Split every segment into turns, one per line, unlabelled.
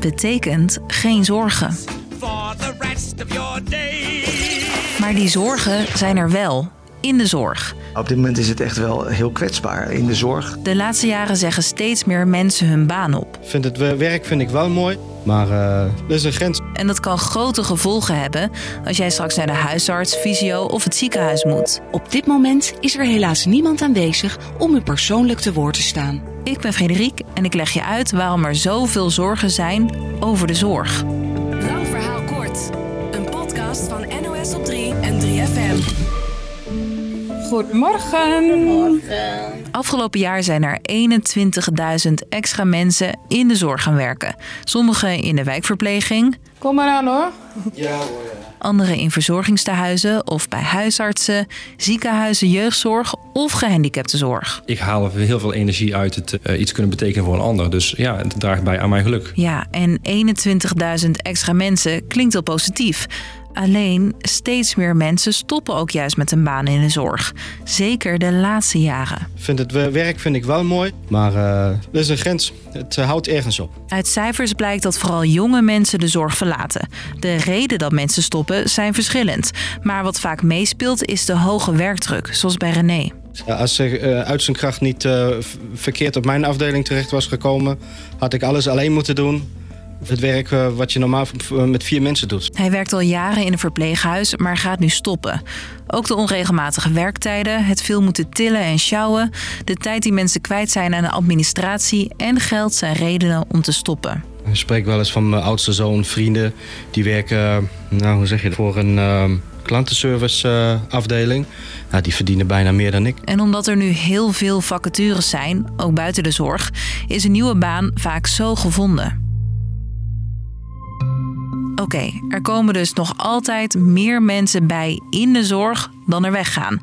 betekent geen zorgen. Maar die zorgen zijn er wel, in de zorg.
Op dit moment is het echt wel heel kwetsbaar in de zorg.
De laatste jaren zeggen steeds meer mensen hun baan op.
Vind het werk vind ik wel mooi, maar eh, er is een grens.
En dat kan grote gevolgen hebben als jij straks naar de huisarts, fysio of het ziekenhuis moet.
Op dit moment is er helaas niemand aanwezig om u persoonlijk te woord te staan.
Ik ben Frederik en ik leg je uit waarom er zoveel zorgen zijn over de zorg.
Lang verhaal kort. Een podcast van NOS op 3 en 3FM.
Goedemorgen.
Afgelopen jaar zijn er 21.000 extra mensen in de zorg gaan werken. Sommigen in de wijkverpleging,
Kom maar aan hoor.
anderen in verzorgingstehuizen of bij huisartsen, ziekenhuizen, jeugdzorg of gehandicaptenzorg.
Ik haal er heel veel energie uit het eh, iets kunnen betekenen voor een ander. Dus ja, het draagt bij aan mijn geluk.
Ja, en 21.000 extra mensen klinkt wel positief. Alleen steeds meer mensen stoppen ook juist met een baan in de zorg. Zeker de laatste jaren.
Vind het werk vind ik wel mooi, maar eh, er is een grens. Het eh, houdt ergens op.
Uit cijfers blijkt dat vooral jonge mensen de zorg verlaten. De reden dat mensen stoppen zijn verschillend. Maar wat vaak meespeelt is de hoge werkdruk, zoals bij René.
Als ze eh, uit zijn kracht niet verkeerd op mijn afdeling terecht was gekomen, had ik alles alleen moeten doen. Het werk eh, wat je normaal v- met vier mensen doet.
Hij werkt al jaren in een verpleeghuis, maar gaat nu stoppen. Ook de onregelmatige werktijden, het veel moeten tillen en sjouwen... de tijd die mensen kwijt zijn aan de administratie en geld zijn redenen om te stoppen.
Ik spreek wel eens van mijn oudste zoon, vrienden. Die werken, nou hoe zeg je dat, voor een eh, klantenservice eh, afdeling. Nou, die verdienen bijna meer dan ik.
En omdat er nu heel veel vacatures zijn, ook buiten de zorg... is een nieuwe baan vaak zo gevonden. Oké, er komen dus nog altijd meer mensen bij in de zorg dan er weggaan.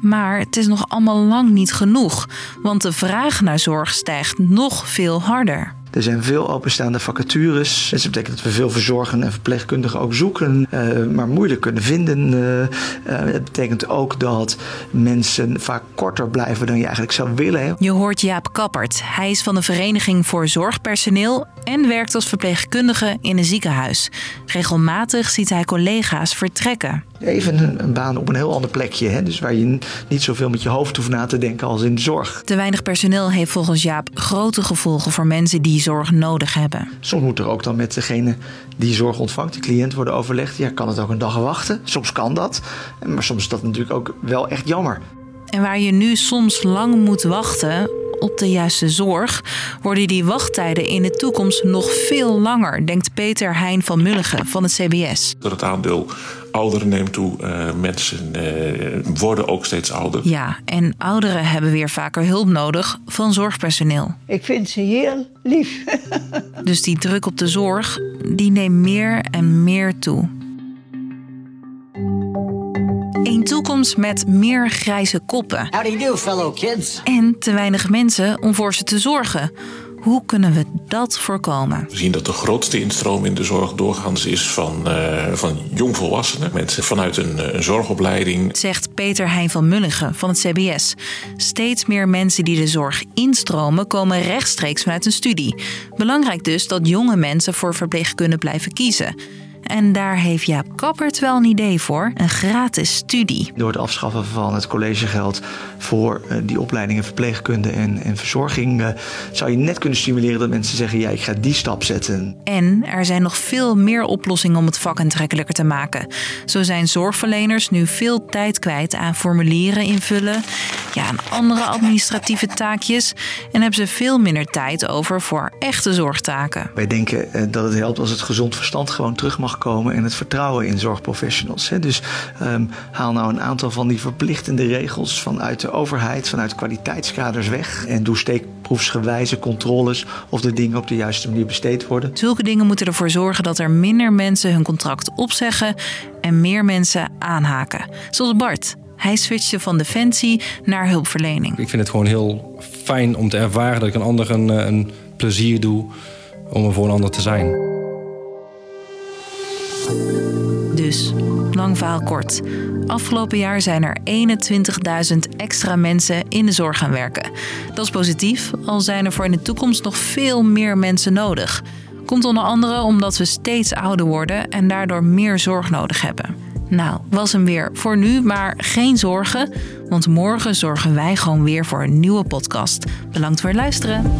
Maar het is nog allemaal lang niet genoeg, want de vraag naar zorg stijgt nog veel harder.
Er zijn veel openstaande vacatures. Dus dat betekent dat we veel verzorgenden en verpleegkundigen ook zoeken, eh, maar moeilijk kunnen vinden. Eh, eh, het betekent ook dat mensen vaak korter blijven dan je eigenlijk zou willen.
Je hoort Jaap Kappert. Hij is van de Vereniging voor Zorgpersoneel en werkt als verpleegkundige in een ziekenhuis. Regelmatig ziet hij collega's vertrekken.
Even een, een baan op een heel ander plekje, hè? dus waar je niet zoveel met je hoofd hoeft na te denken als in de zorg.
Te weinig personeel heeft volgens Jaap grote gevolgen voor mensen die zorg nodig hebben.
Soms moet er ook dan met degene die zorg ontvangt, de cliënt, worden overlegd. Ja, kan het ook een dag wachten? Soms kan dat, maar soms is dat natuurlijk ook wel echt jammer.
En waar je nu soms lang moet wachten op de juiste zorg, worden die wachttijden in de toekomst nog veel langer, denkt Peter Heijn van Mulligen van het CBS.
Dat het aandeel ouderen neemt toe. Eh, mensen eh, worden ook steeds ouder.
Ja, en ouderen hebben weer vaker hulp nodig van zorgpersoneel.
Ik vind ze heel lief.
Dus die druk op de zorg, die neemt meer en meer toe. Een toekomst met meer grijze koppen.
How do you do, fellow kids?
En te weinig mensen om voor ze te zorgen. Hoe kunnen we dat voorkomen?
We zien dat de grootste instroom in de zorg doorgaans is van, eh, van jongvolwassenen. Mensen vanuit een, eh, een zorgopleiding.
Zegt Peter Heijn van Mulligen van het CBS. Steeds meer mensen die de zorg instromen komen rechtstreeks vanuit een studie. Belangrijk dus dat jonge mensen voor verpleegkunde blijven kiezen. En daar heeft Jaap Kappert wel een idee voor. Een gratis studie.
Door het afschaffen van het collegegeld voor eh, die opleidingen verpleegkunde en, en verzorging eh, zou je net kunnen stimuleren dat mensen zeggen: ja, ik ga die stap zetten.
En er zijn nog veel meer oplossingen om het vak aantrekkelijker te maken. Zo zijn zorgverleners nu veel tijd kwijt aan formulieren invullen, ja, aan andere administratieve taakjes en hebben ze veel minder tijd over voor echte zorgtaken.
Wij denken eh, dat het helpt als het gezond verstand gewoon terug mag komen en het vertrouwen in zorgprofessionals. Hè. Dus ehm, haal nou een aantal van die verplichtende regels vanuit de overheid, vanuit kwaliteitskaders weg en doe steekproefsgewijze controles of de dingen op de juiste manier besteed worden.
Zulke dingen moeten ervoor zorgen dat er minder mensen hun contract opzeggen en meer mensen aanhaken. Zoals Bart. Hij switchte van defensie naar hulpverlening.
Ik vind het gewoon heel fijn om te ervaren dat ik een ander een, eh, een plezier doe om er voor een ander te zijn.
Dus, lang verhaal kort. Afgelopen jaar zijn er 21.000 extra mensen in de zorg gaan werken. Dat is positief, al zijn er voor in de toekomst nog veel meer mensen nodig. Komt onder andere omdat we steeds ouder worden en daardoor meer zorg nodig hebben. Nou, was hem weer voor nu, maar geen zorgen, want morgen zorgen wij gewoon weer voor een nieuwe podcast. Bedankt voor het luisteren.